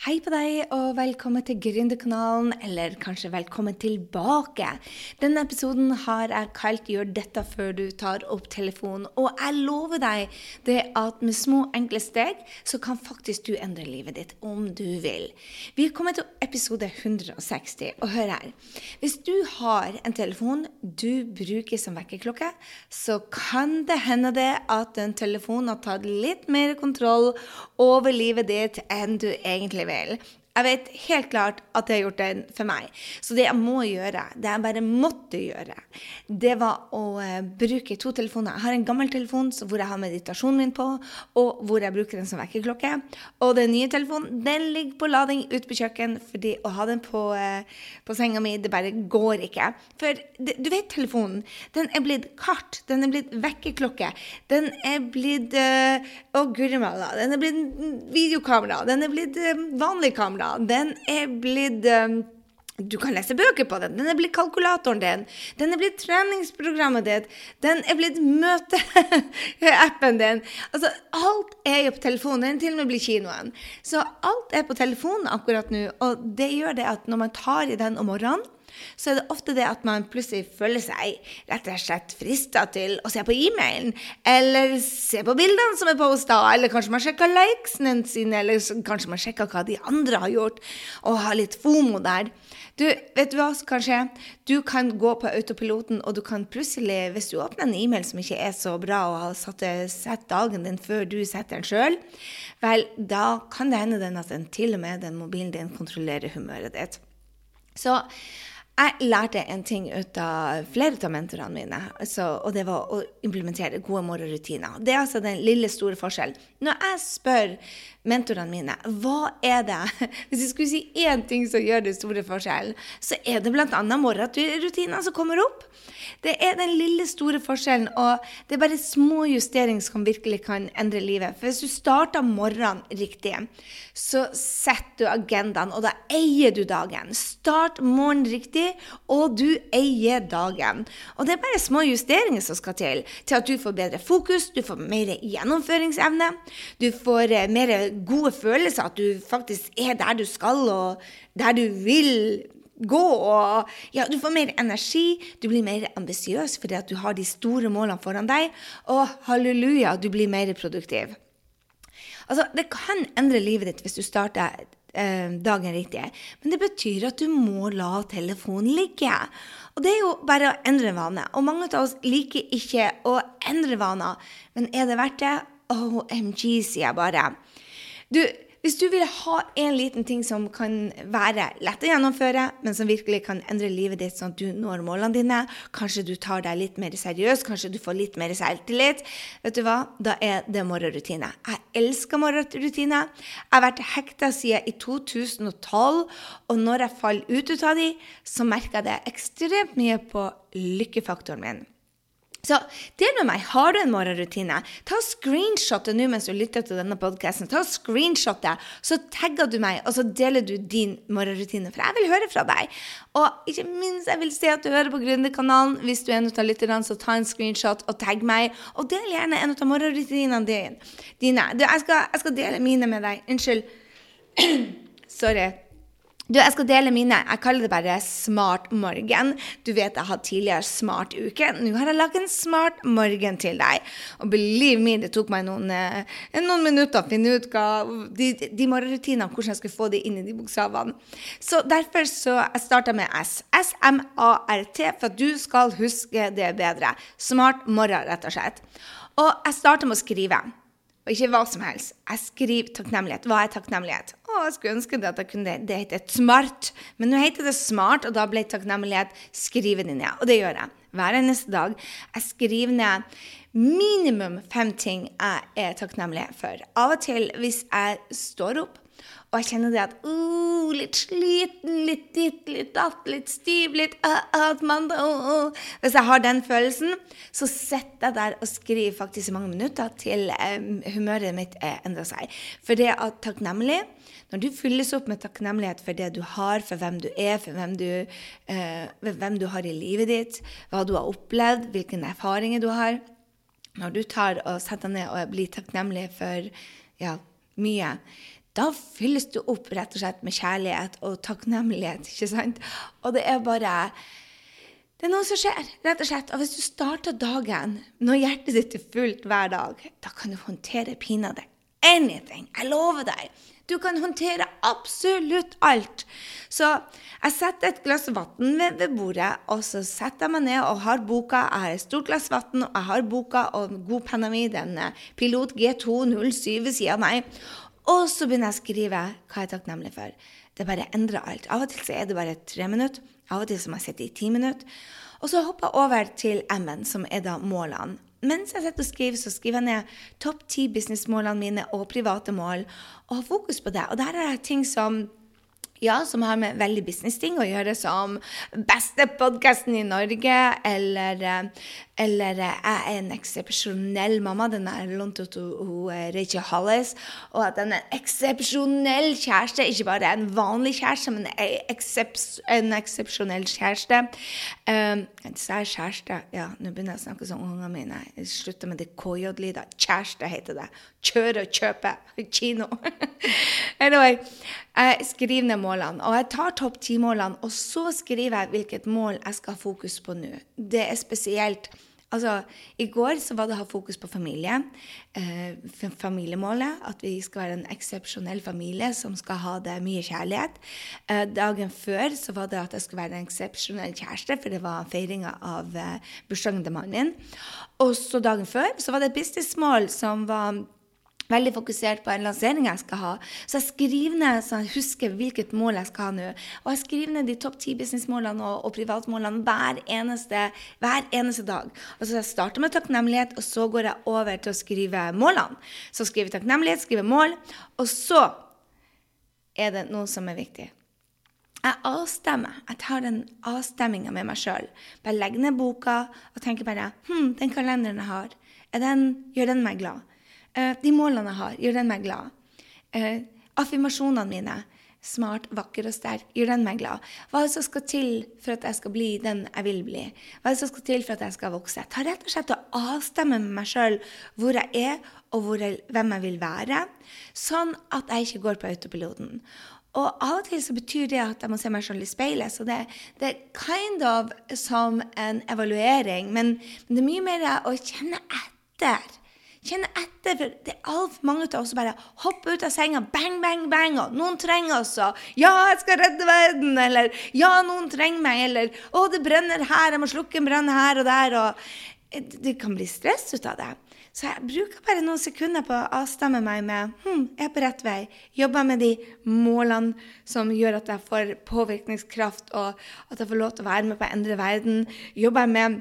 Hei på deg, og velkommen til Gründerkanalen, eller kanskje velkommen tilbake. Denne episoden har jeg kalt 'Gjør dette før du tar opp telefonen'. Og jeg lover deg det at med små, enkle steg så kan faktisk du endre livet ditt om du vil. Vi er kommet til episode 160, og hør her. Hvis du har en telefon du bruker som vekkerklokke, så kan det hende det at den telefonen har tatt litt mer kontroll over livet ditt enn du egentlig vil. Jeg vet helt klart at det har gjort den for meg. Så det jeg må gjøre, det jeg bare måtte gjøre, det var å uh, bruke to telefoner. Jeg har en gammel telefon hvor jeg har meditasjonen min på, og hvor jeg bruker den som vekkerklokke. Og den nye telefonen den ligger på lading ute på kjøkken, fordi å ha den på, uh, på senga mi, det bare går ikke. For det, du vet telefonen, den er blitt kart, den er blitt vekkerklokke, den er blitt uh, Å, guri malla, den er blitt videokamera, den er blitt vanlig kamera kamera. Den er blitt du kan lese bøker på den. Den er blitt kalkulatoren din. Den er blitt treningsprogrammet ditt. Den er blitt møteappen din. Altså, alt er jo på telefonen. Den til og med blir kinoen. Så alt er på telefonen akkurat nå. Og det gjør det at når man tar i den om morgenen, så er det ofte det at man plutselig føler seg rett og slett frista til å se på e-mailen, eller se på bildene som er posta, eller kanskje man sjekker likesene sine, eller kanskje man sjekker hva de andre har gjort, og har litt fomo der. Du, vet du hva som kan skje? Du kan gå på autopiloten, og du kan plutselig, hvis du åpner en e-mail som ikke er så bra, og har satt, sett dagen din før du setter den sjøl, vel, da kan det hende den at den til og med den mobilen din kontrollerer humøret ditt. Så jeg lærte en ting ut av flere av mentorene mine, altså, og det var å implementere gode morgenrutiner. Det er altså den lille, store forskjellen. Når jeg spør mentorene mine hva er det Hvis jeg skulle si én ting som gjør den store forskjellen, så er det bl.a. morgenrutiner som kommer opp. Det er den lille, store forskjellen, og det er bare små justeringer som virkelig kan endre livet. For hvis du starter morgenen riktig, så setter du agendaen, og da eier du dagen. Start morgenen riktig, og du eier dagen. Og det er bare små justeringer som skal til, til at du får bedre fokus, du får mer gjennomføringsevne, du får eh, mer gode følelser, at du faktisk er der du skal, og der du vil gå. og ja, Du får mer energi, du blir mer ambisiøs fordi at du har de store målene foran deg. Og halleluja, du blir mer produktiv. Altså, Det kan endre livet ditt hvis du starter dagen riktig, men det betyr at du må la telefonen ligge. Og det er jo bare å endre vane. Og mange av oss liker ikke å endre vaner, men er det verdt det? OMG, sier jeg bare. Du, hvis du vil ha en liten ting som kan være lett å gjennomføre, men som virkelig kan endre livet ditt sånn at du når målene dine, kanskje du tar deg litt mer seriøst, kanskje du får litt mer selvtillit, vet du hva, da er det morgenrutine. Jeg elsker morgenrutine. Jeg har vært hekta siden i 2012, og når jeg faller ut av de, så merker jeg det ekstremt mye på lykkefaktoren min. Så del med meg. Har du en morgenrutine? Ta screenshotet nå mens du lytter til denne podkasten. Ta screenshotet, så tagger du meg, og så deler du din morgenrutine. For jeg vil høre fra deg. Og ikke minst, jeg vil se at du hører på Gründerkanalen. Hvis du er en av lytterne, så ta en screenshot og tagg meg. Og del gjerne en av morgenrutinene dine. Jeg skal, jeg skal dele mine med deg. Unnskyld. Sorry. Du, jeg skal dele mine. Jeg kaller det bare Smart morgen. Du vet jeg har tidligere Smart uke. Nå har jeg lagd en smart morgen til deg. Og believe me, det tok meg noen, eh, noen minutter å finne ut hva, de, de morgenrutinene, hvordan jeg skulle få de inn i de bokstavene. Så derfor så jeg starta med S. S-M-A-R-T, for at du skal huske det bedre. Smart morgen, rett og slett. Og jeg starter med å skrive. Og ikke hva som helst. Jeg skriver takknemlighet. Hva er takknemlighet? Å, jeg skulle ønske det at jeg kunne det heter smart. Men nå heter det smart, og da ble takknemlighet skrevet ned. Og det gjør jeg hver eneste dag. Jeg skriver ned minimum fem ting jeg er takknemlig for. Av og til, hvis jeg står opp og jeg kjenner det at uh, Litt sliten, litt ditt, litt datt, litt stiv, litt uh, uh, mandag, uh, uh. Hvis jeg har den følelsen, så sitter jeg der og skriver faktisk i mange minutter til um, humøret mitt uh, endrer seg. For det at takknemlig Når du fylles opp med takknemlighet for det du har, for hvem du er, for hvem du, uh, hvem du har i livet ditt, hva du har opplevd, hvilke erfaringer du har Når du tar og setter deg ned og blir takknemlig for ja, mye da fylles du opp rett og slett med kjærlighet og takknemlighet. ikke sant? Og det er bare Det er noe som skjer, rett og slett. Og hvis du starter dagen når hjertet ditt er fullt hver dag, da kan du håndtere pinadø anything. Jeg lover deg. Du kan håndtere absolutt alt. Så jeg setter et glass vann ved, bordet, og så setter jeg meg ned og har boka. Jeg har et stort glass vann, og jeg har boka og godpenna mi, den Pilot G207 ved sida av meg. Og så begynner jeg å skrive hva jeg er takknemlig for. Det bare endrer alt. Av og til så er det bare tre minutter. Av og til så må jeg sitte i ti minutter. Og så hopper jeg over til M-en, som er da målene. Mens jeg sitter og skriver, så skriver jeg ned topp ti businessmålene mine og private mål, og har fokus på det. Og der er det ting som ja, som har med veldig business-ting å gjøre, som beste podkasten i Norge, eller, eh, eller eh, jeg er en eksepsjonell mamma. Den er lånt ut av eh, Rachel Hollis. Og at den er en eksepsjonell kjæreste. Ikke bare en vanlig kjæreste, men en eksepsjonell kjæreste. Um, så er kjæreste Ja, nå begynner jeg å snakke som ungene mine. Jeg slutter med det KJ-lyder. Kjæreste heter det. Kjøre og kjøpe. Kino. anyway, jeg skriver ned målene. Og jeg tar topp ti-målene, og så skriver jeg hvilket mål jeg skal ha fokus på nå. Det er spesielt Altså, I går så var det å ha fokus på familie. Eh, familiemålet. At vi skal være en eksepsjonell familie som skal ha det mye kjærlighet. Eh, dagen før så var det at jeg skulle være en eksepsjonell kjæreste, for det var feiringa av eh, bursdagen til mannen min. Og så dagen før så var det et businessmål som var veldig fokusert på en lansering jeg skal ha. Så jeg skriver ned så jeg husker hvilket mål jeg skal ha nå. Og jeg skriver ned de topp ti businessmålene og, og, privatmålene hver eneste, hver eneste dag. Og så jeg starter med takknemlighet, og så går jeg over til å skrive målene. Så skriver takknemlighet, skriver mål, og så er det noe som er viktig. Jeg avstemmer. Jeg tar den avstemminga med meg sjøl. Bare legger ned boka og tenker bare Hm, den kalenderen jeg har, den, gjør den meg glad? Eh, de målene jeg har, gjør den meg glad. Eh, affirmasjonene mine, smart, vakker og sterk, gjør den meg glad. Hva er det som skal til for at jeg skal bli den jeg vil bli? Hva er det som skal til for at jeg skal vokse? Jeg tar rett og slett og avstemmer med meg sjøl hvor jeg er, og jeg, hvem jeg vil være, sånn at jeg ikke går på autopiloten. Og av og til så betyr det at jeg må se meg selv i speilet. Så det, det, er kind of som en evaluering, men, men det er mye mer å kjenne etter. Kjenne etter. for Det er altfor mange av oss som bare hopper ut av senga, bang, bang, bang, og noen trenger oss, og 'Ja, jeg skal redde verden', eller 'Ja, noen trenger meg', eller 'Å, det brenner her, jeg må slukke en brann her og der', og Det kan bli stress ut av det. Så jeg bruker bare noen sekunder på å avstemme meg med hm, jeg er på rett vei. Jobber med de målene som gjør at jeg får påvirkningskraft, og at jeg får lov til å være med på å endre verden. Jobber med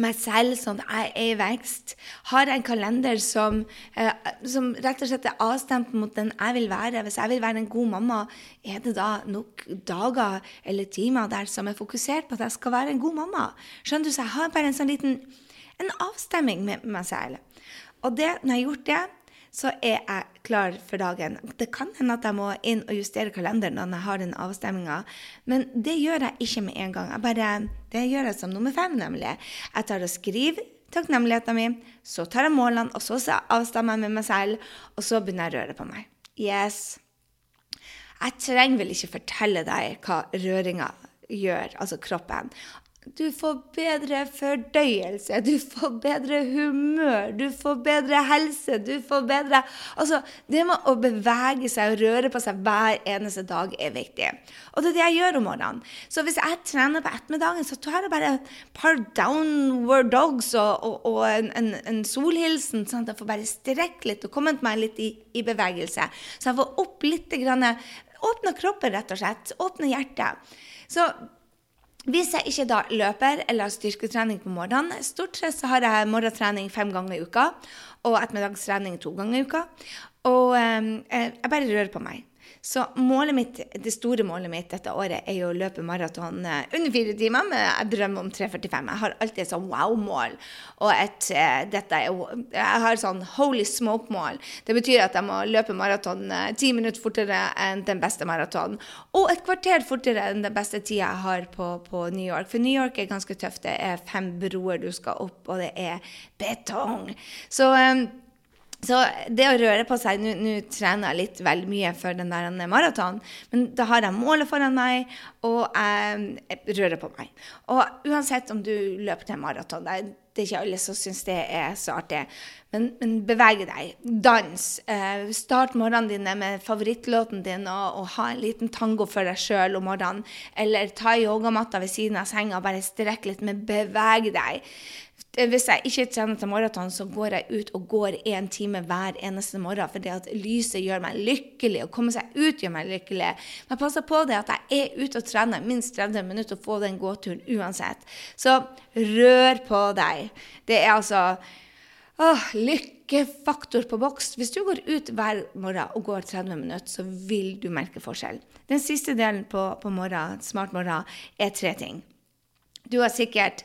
meg selv sånn at jeg er i vekst. Har en kalender som, eh, som, rett og slett er avstemt mot den jeg vil være. Hvis jeg vil være en god mamma, er det da nok dager eller timer der som er fokusert på at jeg skal være en god mamma? Skjønner du? Så jeg har bare en sånn liten en avstemming med meg selv. Og det, når jeg har gjort det, så er jeg klar for dagen. Det kan hende at jeg må inn og justere kalenderen når jeg har den avstemminga, men det gjør jeg ikke med en gang. Bare, det gjør jeg som nummer fem, nemlig. Jeg tar og skriver takknemligheten min, så tar jeg målene, og så avstemmer jeg med meg selv, og så begynner jeg å røre på meg. Yes. Jeg trenger vel ikke fortelle deg hva røringa gjør, altså kroppen. Du får bedre fordøyelse, du får bedre humør, du får bedre helse, du får bedre Altså, det med å bevege seg og røre på seg hver eneste dag er viktig. Og det er det jeg gjør om morgenen. Så hvis jeg trener på ettermiddagen, så tar jeg bare et par downward dogs og, og, og en, en, en, solhilsen, sånn at jeg får bare strekke litt og kommet meg litt i, i bevegelse. Så jeg får opp litt grann, Åpne kroppen, rett og slett. Åpne hjertet. Så hvis jeg ikke da løper eller har styrketrening på morgenen, stort sett så har jeg morgentrening fem ganger i uka og ettermiddagstrening to ganger i uka. Og eh, jeg bare rører på meg. Så målet mitt, det store målet mitt dette året er jo å løpe maraton eh, under fire timer, men jeg drømmer om 3.45. Jeg har alltid et sånn wow-mål. Og et, uh, dette er, jeg har sånn holy smoke-mål. Det betyr at jeg må løpe maraton uh, ti minutter fortere enn den beste maratonen. Og et kvarter fortere enn den beste tida jeg har på, på New York. For New York er ganske tøft. Det er fem broer du skal opp, og det er betong. Så um, så det å røre på seg Nå trener jeg litt veldig mye for den der maraton, men da har jeg målet foran meg, og jeg rører på meg. Og uansett om du løper til maraton det, det er ikke alle som syns det er så artig, men, men beveg deg. Dans. Eh, start morgenen dine med favorittlåten din og, og, ha en liten tango for deg sjøl om morgenen. Eller ta yogamatta ved siden av senga og bare strekk litt, men beveg deg. Hvis jeg ikke trener til maraton, så går jeg ut og går én time hver eneste morgen. For det at lyset gjør meg lykkelig. Å komme seg ut gjør meg lykkelig. Men passer på det at jeg er ute og trener minst 30 minutter og får den gåturen uansett. Så rør på deg. Det er altså åh, lykkefaktor på boks. Hvis du går ut hver morgen og går 30 minutter, så vil du merke forskjell. Den siste delen på, på morgen, smart morgen er tre ting. Du har sikkert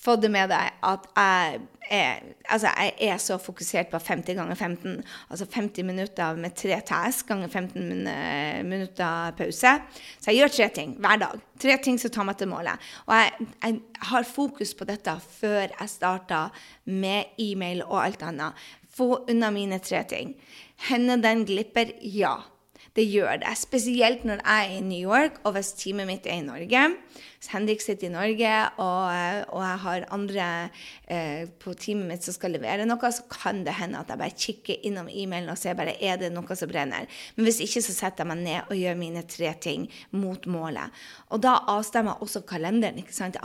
fått det med deg at jeg er, altså jeg er så fokusert på 50 ganger 15, altså 50 minutter med tre task ganger 15 minutter pause. Så jeg gjør tre ting hver dag. Tre ting som tar meg til målet. Og jeg, jeg har fokus på dette før jeg starter med e-mail og alt annet. Få unna mine tre ting. Hender den glipper? Ja. Det gjør det. Spesielt når jeg er i New York, og hvis teamet mitt er i Norge. Hvis Henrik sitter i Norge, og, og jeg har andre eh, på teamet mitt som skal levere noe, så kan det hende at jeg bare kikker innom e-mailen og ser bare er det noe som brenner. Men hvis ikke, så setter jeg meg ned og gjør mine tre ting mot målet. Og da avstemmer jeg også kalenderen. ikke sant?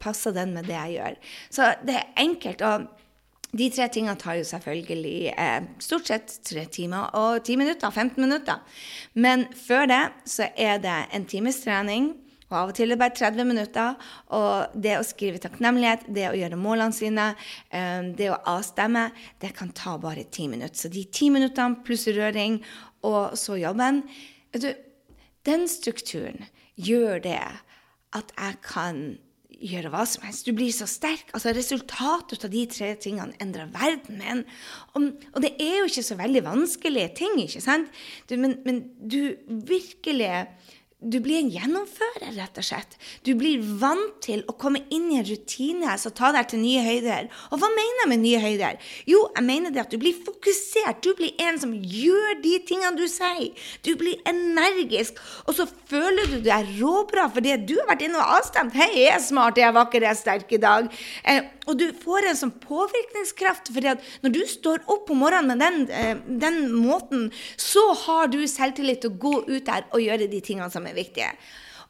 Passer den med det jeg gjør? Så det er enkelt. og de tre tingene tar jo selvfølgelig eh, stort sett tre timer og ti minutter, 15 minutter. Men før det så er det en times trening, og av og til er det bare 30 minutter. Og det å skrive takknemlighet, det å gjøre målene sine, eh, det å avstemme, det kan ta bare ti minutter. Så de ti minuttene pluss røring, og så jobben Vet du, den strukturen gjør det at jeg kan gjøre hva som helst. Du blir så sterk. Altså Resultatet av de tre tingene endrer verden. Men, og, og, det er jo ikke så veldig vanskelige ting, ikke sant? Du, men, men du virkelig du blir en gjennomfører, rett og slett. Du blir vant til å komme inn i en rutine altså ta deg til nye høyder. Og hva mener jeg med nye høyder? Jo, jeg mener det at du blir fokusert. Du blir en som gjør de tingene du sier. Du blir energisk. Og så føler du deg råbra fordi du har vært inne og avstemt. 'Hei, jeg er smart, jeg er vakker, jeg er sterk i dag.' Eh, og du får en sånn påvirkningskraft. fordi at når du står opp om morgenen med den, eh, den måten, så har du selvtillit til å gå ut der og gjøre de tingene som er er viktige.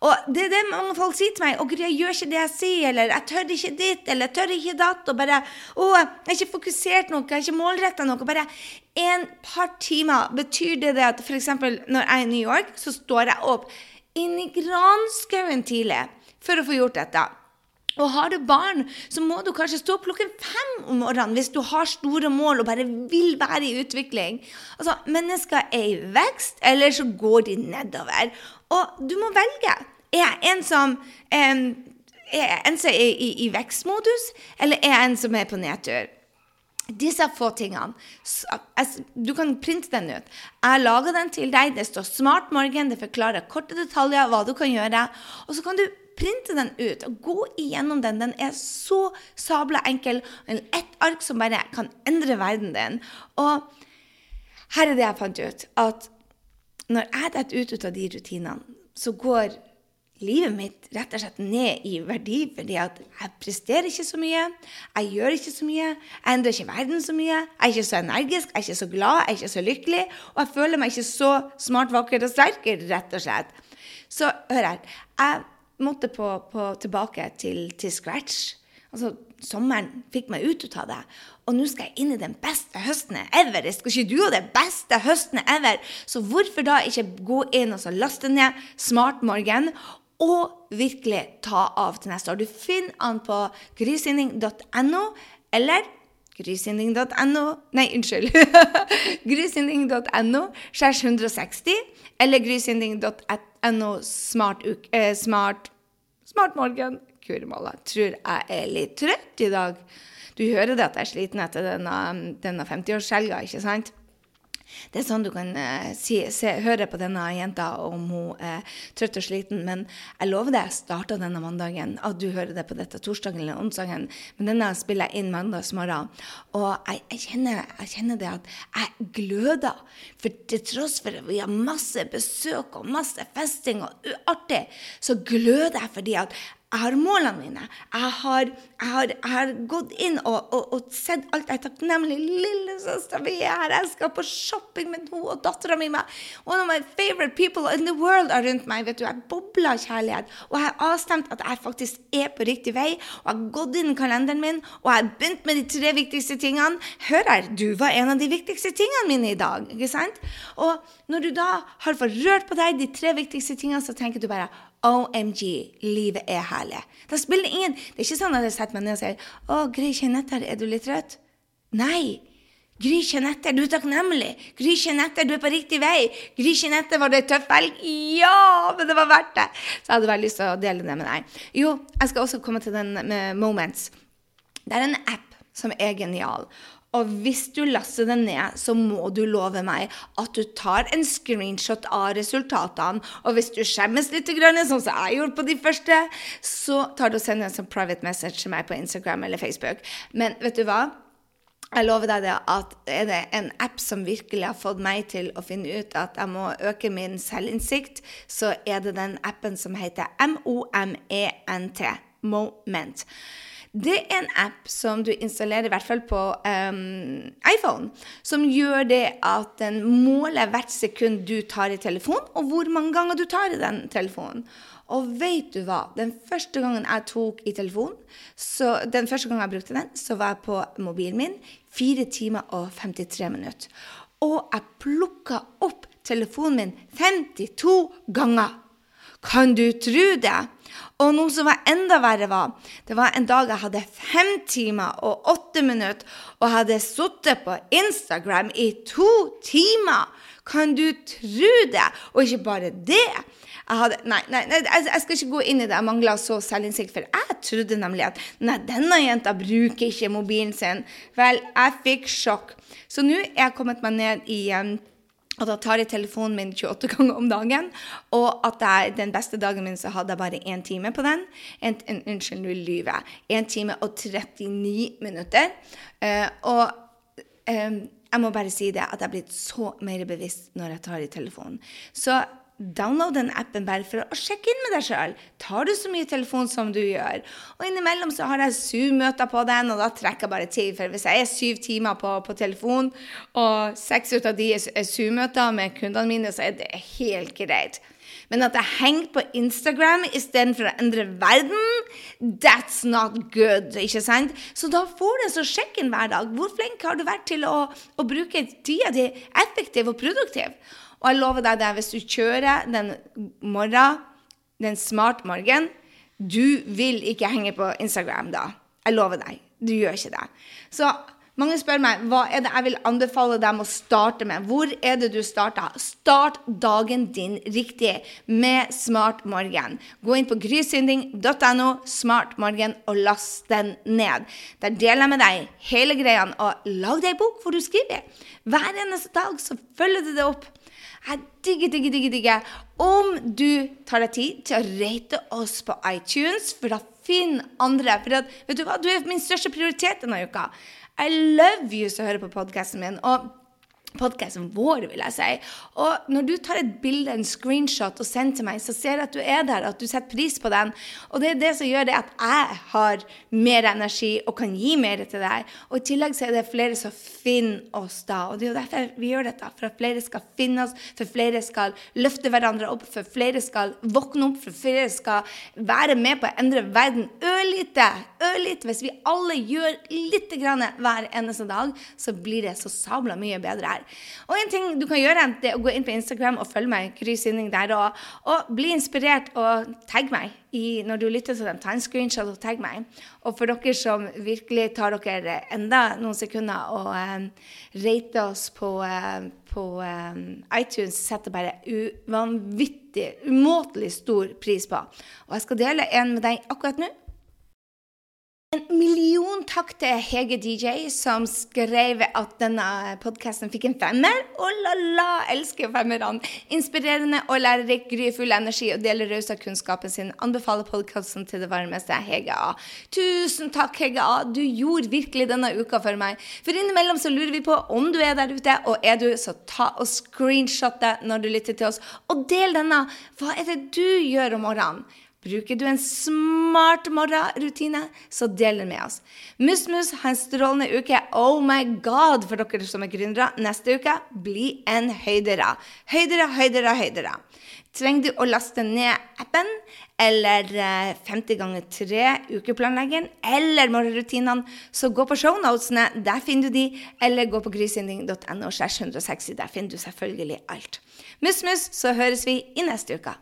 Og det er det mange folk sier til meg. 'Å, Gry, jeg gjør ikke det jeg sier', eller 'jeg tør ikke ditt', eller 'jeg tør ikke datt', og bare 'Å, jeg er ikke fokusert nok, jeg er ikke målretta nok'. Bare en par timer betyr det det at f.eks. når jeg er i New York, så står jeg opp inn i granskauen tidlig for å få gjort dette. Og har du barn, så må du kanskje stå opp klokken fem om morgenen hvis du har store mål og bare vil være i utvikling. Altså, Mennesker er i vekst, eller så går de nedover. Og du må velge. Er jeg en som er en som er i, i vekstmodus, eller er jeg en som er på nedtur? Disse få tingene. Du kan printe den ut. Jeg lager den til deg. Det står 'Smart morgen'. Det forklarer korte detaljer hva du kan gjøre. Og så kan du printe den ut og gå igjennom den. Den er så sabla enkel. Ett ark som bare kan endre verden din. Og her er det jeg fant ut. At når jeg detter ut, ut av de rutinene, så går livet mitt rett og slett ned i verdi fordi at jeg presterer ikke så mye. Jeg gjør ikke så mye. Jeg endrer ikke verden så mye. Jeg er ikke så energisk, jeg er ikke så glad, jeg er ikke så lykkelig. Og jeg føler meg ikke så smart, vakker og sterk, rett og slett. Så hør her. Jeg måtte på, på, tilbake til, til, scratch. Altså, Sommeren fikk meg ut av det. Og nå skal jeg inn i den beste høsten ever. Jeg Skal ikke du ha den beste høsten ever? Så hvorfor da ikke gå inn og så laste ned Smartmorgen og virkelig ta av til neste år? Du finner den på grysynding.no eller grysynding.no Nei, unnskyld. grysynding.no 160 eller grysynding.no smart, uh, smart, smart morgen. Kurmalla. Tror jeg er litt trøtt i dag. Du hører det at jeg er sliten etter denne, denne 50-årshelga, ikke sant? Det er sånn du kan eh, si, se, høre på denne jenta om hun er trøtt og sliten. Men jeg lover deg, jeg starta denne mandagen. At du hører det på dette torsdagen eller onsdagen. Men denne spiller jeg inn mandagsmorgen. Og jeg, jeg, kjenner, jeg, kjenner, det at jeg gløder. For til tross for at vi har masse besøk og masse festing og uartig, så gløder jeg fordi at jeg har målene mine. Jeg har, jeg har, jeg har gått inn og, og, og, sett alt. Jeg er takknemlig. Lillesøstera mi er her. Jeg skal på shopping med henne og dattera mi. One of my favorite people in the world er rundt meg. vet du. Jeg bobler av kjærlighet. Og jeg har avstemt at jeg faktisk er på riktig vei. Og jeg har gått inn i kalenderen min, og jeg har begynt med de tre viktigste tingene. Hør her, du var en av de viktigste tingene mine i dag. ikke sant? Og når du da har fått rørt på deg de tre viktigste tingene, så tenker du bare OMG, livet er herlig. Det spiller ingen Det er ikke sånn at jeg setter meg ned og sier Å, Gry Kjenetter, er du litt trøtt? Nei. Gry Kjenetter, du er takknemlig. Gry Kjenetter, du er på riktig vei. Gry Kjenetter, var det en tøff helg? Ja, men det var verdt det. Så jeg hadde veldig lyst til å dele det med deg. Jo, jeg skal også komme til den med Moments. Det er en app som er genial. Og hvis du laster den ned, så må du love meg at du tar en screenshot av resultatene. Og hvis du skjemmes litt, sånn som jeg gjorde på de første, så tar du og sender en sånn private message til meg på Instagram eller Facebook. Men vet du hva? Jeg lover deg det at er det en app som virkelig har fått meg til å finne ut at jeg må øke min selvinnsikt, så er det den appen som heter MOMENT. Moment. Det er en app som du installerer, i hvert fall på um, iPhone, som gjør det at den måler hvert sekund du tar i telefonen, og hvor mange ganger du tar i den telefonen. Og vet du hva? Den første gangen jeg tok i telefonen, så, den første gangen jeg brukte den, så var jeg på mobilen min 4 timer og 53 minutter. Og jeg plukka opp telefonen min 52 ganger. Kan du tro det? Og noe som var enda verre, var det var en dag jeg hadde fem timer og åtte minutter og hadde sittet på Instagram i to timer. Kan du tro det? Og ikke bare det. Hadde, nei, nei, nei, jeg skal ikke gå inn i det. Jeg mangla så selvinnsikt. For jeg trodde nemlig at nei, denne jenta bruker ikke mobilen sin. Vel, jeg fikk sjokk. Så nå er jeg kommet meg ned i um, at jeg tar i telefonen min 28 ganger om dagen, og at jeg, den beste dagen min så hadde jeg bare én time på den. En, en, unnskyld, nå lyver jeg. Én time og 39 minutter. Uh, og um, jeg må bare si det at jeg er blitt så mer bevisst når jeg tar i telefonen. Så Download den appen bare for å sjekke inn med deg sjøl. Tar du så mye telefon som du gjør? Og innimellom så har jeg Zoom-møter på den, og da trekker jeg bare til. For hvis jeg er syv timer på, på telefon, og seks ut av de er Zoom-møter med kundene mine, så er det helt greit. Men at jeg henger på Instagram istedenfor å endre verden, that's not good. ikke sant? Så da får du en sånn sjekk inn hver dag. Hvor flink har du vært til å, å bruke tida di effektiv og produktiv? Og jeg lover deg det, hvis du kjører den morgen, den smart morgen, du vil ikke henge på Instagram da. Jeg lover deg. Du gjør ikke det. Så mange spør meg hva er det jeg vil anbefale dem å starte med. Hvor er det du starter? Start dagen din riktig med Smart morgen. Gå inn på grysynding.no smartmorgen og last den ned. Der deler jeg med deg hele greia. Og lag deg ei bok hvor du skriver. Hver eneste dag så følger du det opp. Jeg digger, digger, digger, digger om du tar deg tid til å rate oss på iTunes, for da finn andre. For at, vet du hva, du er min største prioritet denne uka. I love you som hører på podkasten min. og podkasten vår, vil jeg si. Og når du tar et bilde, en screenshot, og sender til meg, så ser jeg at du er der, at du setter pris på den. Og det er det som gjør det at jeg har mer energi og kan gi mer til deg. Og i tillegg så er det flere som finner oss da. Og det er jo derfor vi gjør dette. For at flere skal finne oss, for flere skal løfte hverandre opp, for flere skal våkne opp, for flere skal være med på å endre verden ørlite. Ørlite. Hvis vi alle gjør lite grann hver eneste dag, så blir det så sabla mye bedre her der. Og en ting du kan gjøre, det er å gå inn på Instagram og følge meg, Sinding der, og, og, bli inspirert og tagg meg i, når du lytter til dem. Ta en screenshot og tagg meg. Og for dere som virkelig tar dere enda noen sekunder og um, rate oss på, uh, på um, iTunes, setter bare uvanvittig, umåtelig stor pris på. Og jeg skal dele en med deg akkurat nå. En million takk til Hege DJ, som skrev at denne podkasten fikk en femmer. Oh la la, elsker femmerne! Inspirerende og lærerik, gryfull energi og deler raus av kunnskapen sin. Anbefaler podkasten til det varmeste. Hege A. Tusen takk, Hege A. Du gjorde virkelig denne uka for meg. For innimellom så lurer vi på om du er der ute, og er du, så ta og screenshot det når du lytter til oss, og del denne. Hva er det du gjør om morgenen? Bruker du en smart morgenrutine, så del den med oss. Mus-Mus har en strålende uke. Oh my god for dere som er gründere. Neste uke bli en høydere. Høydere, høydere, høydere. Trenger du å laste ned appen, eller 50 ganger 3 ukeplanleggeren, eller morgenrutinene, så gå på shownotene. Der finner du de. Eller gå på grysynding.no. Der finner du selvfølgelig alt. Mus-Mus, så høres vi i neste uke.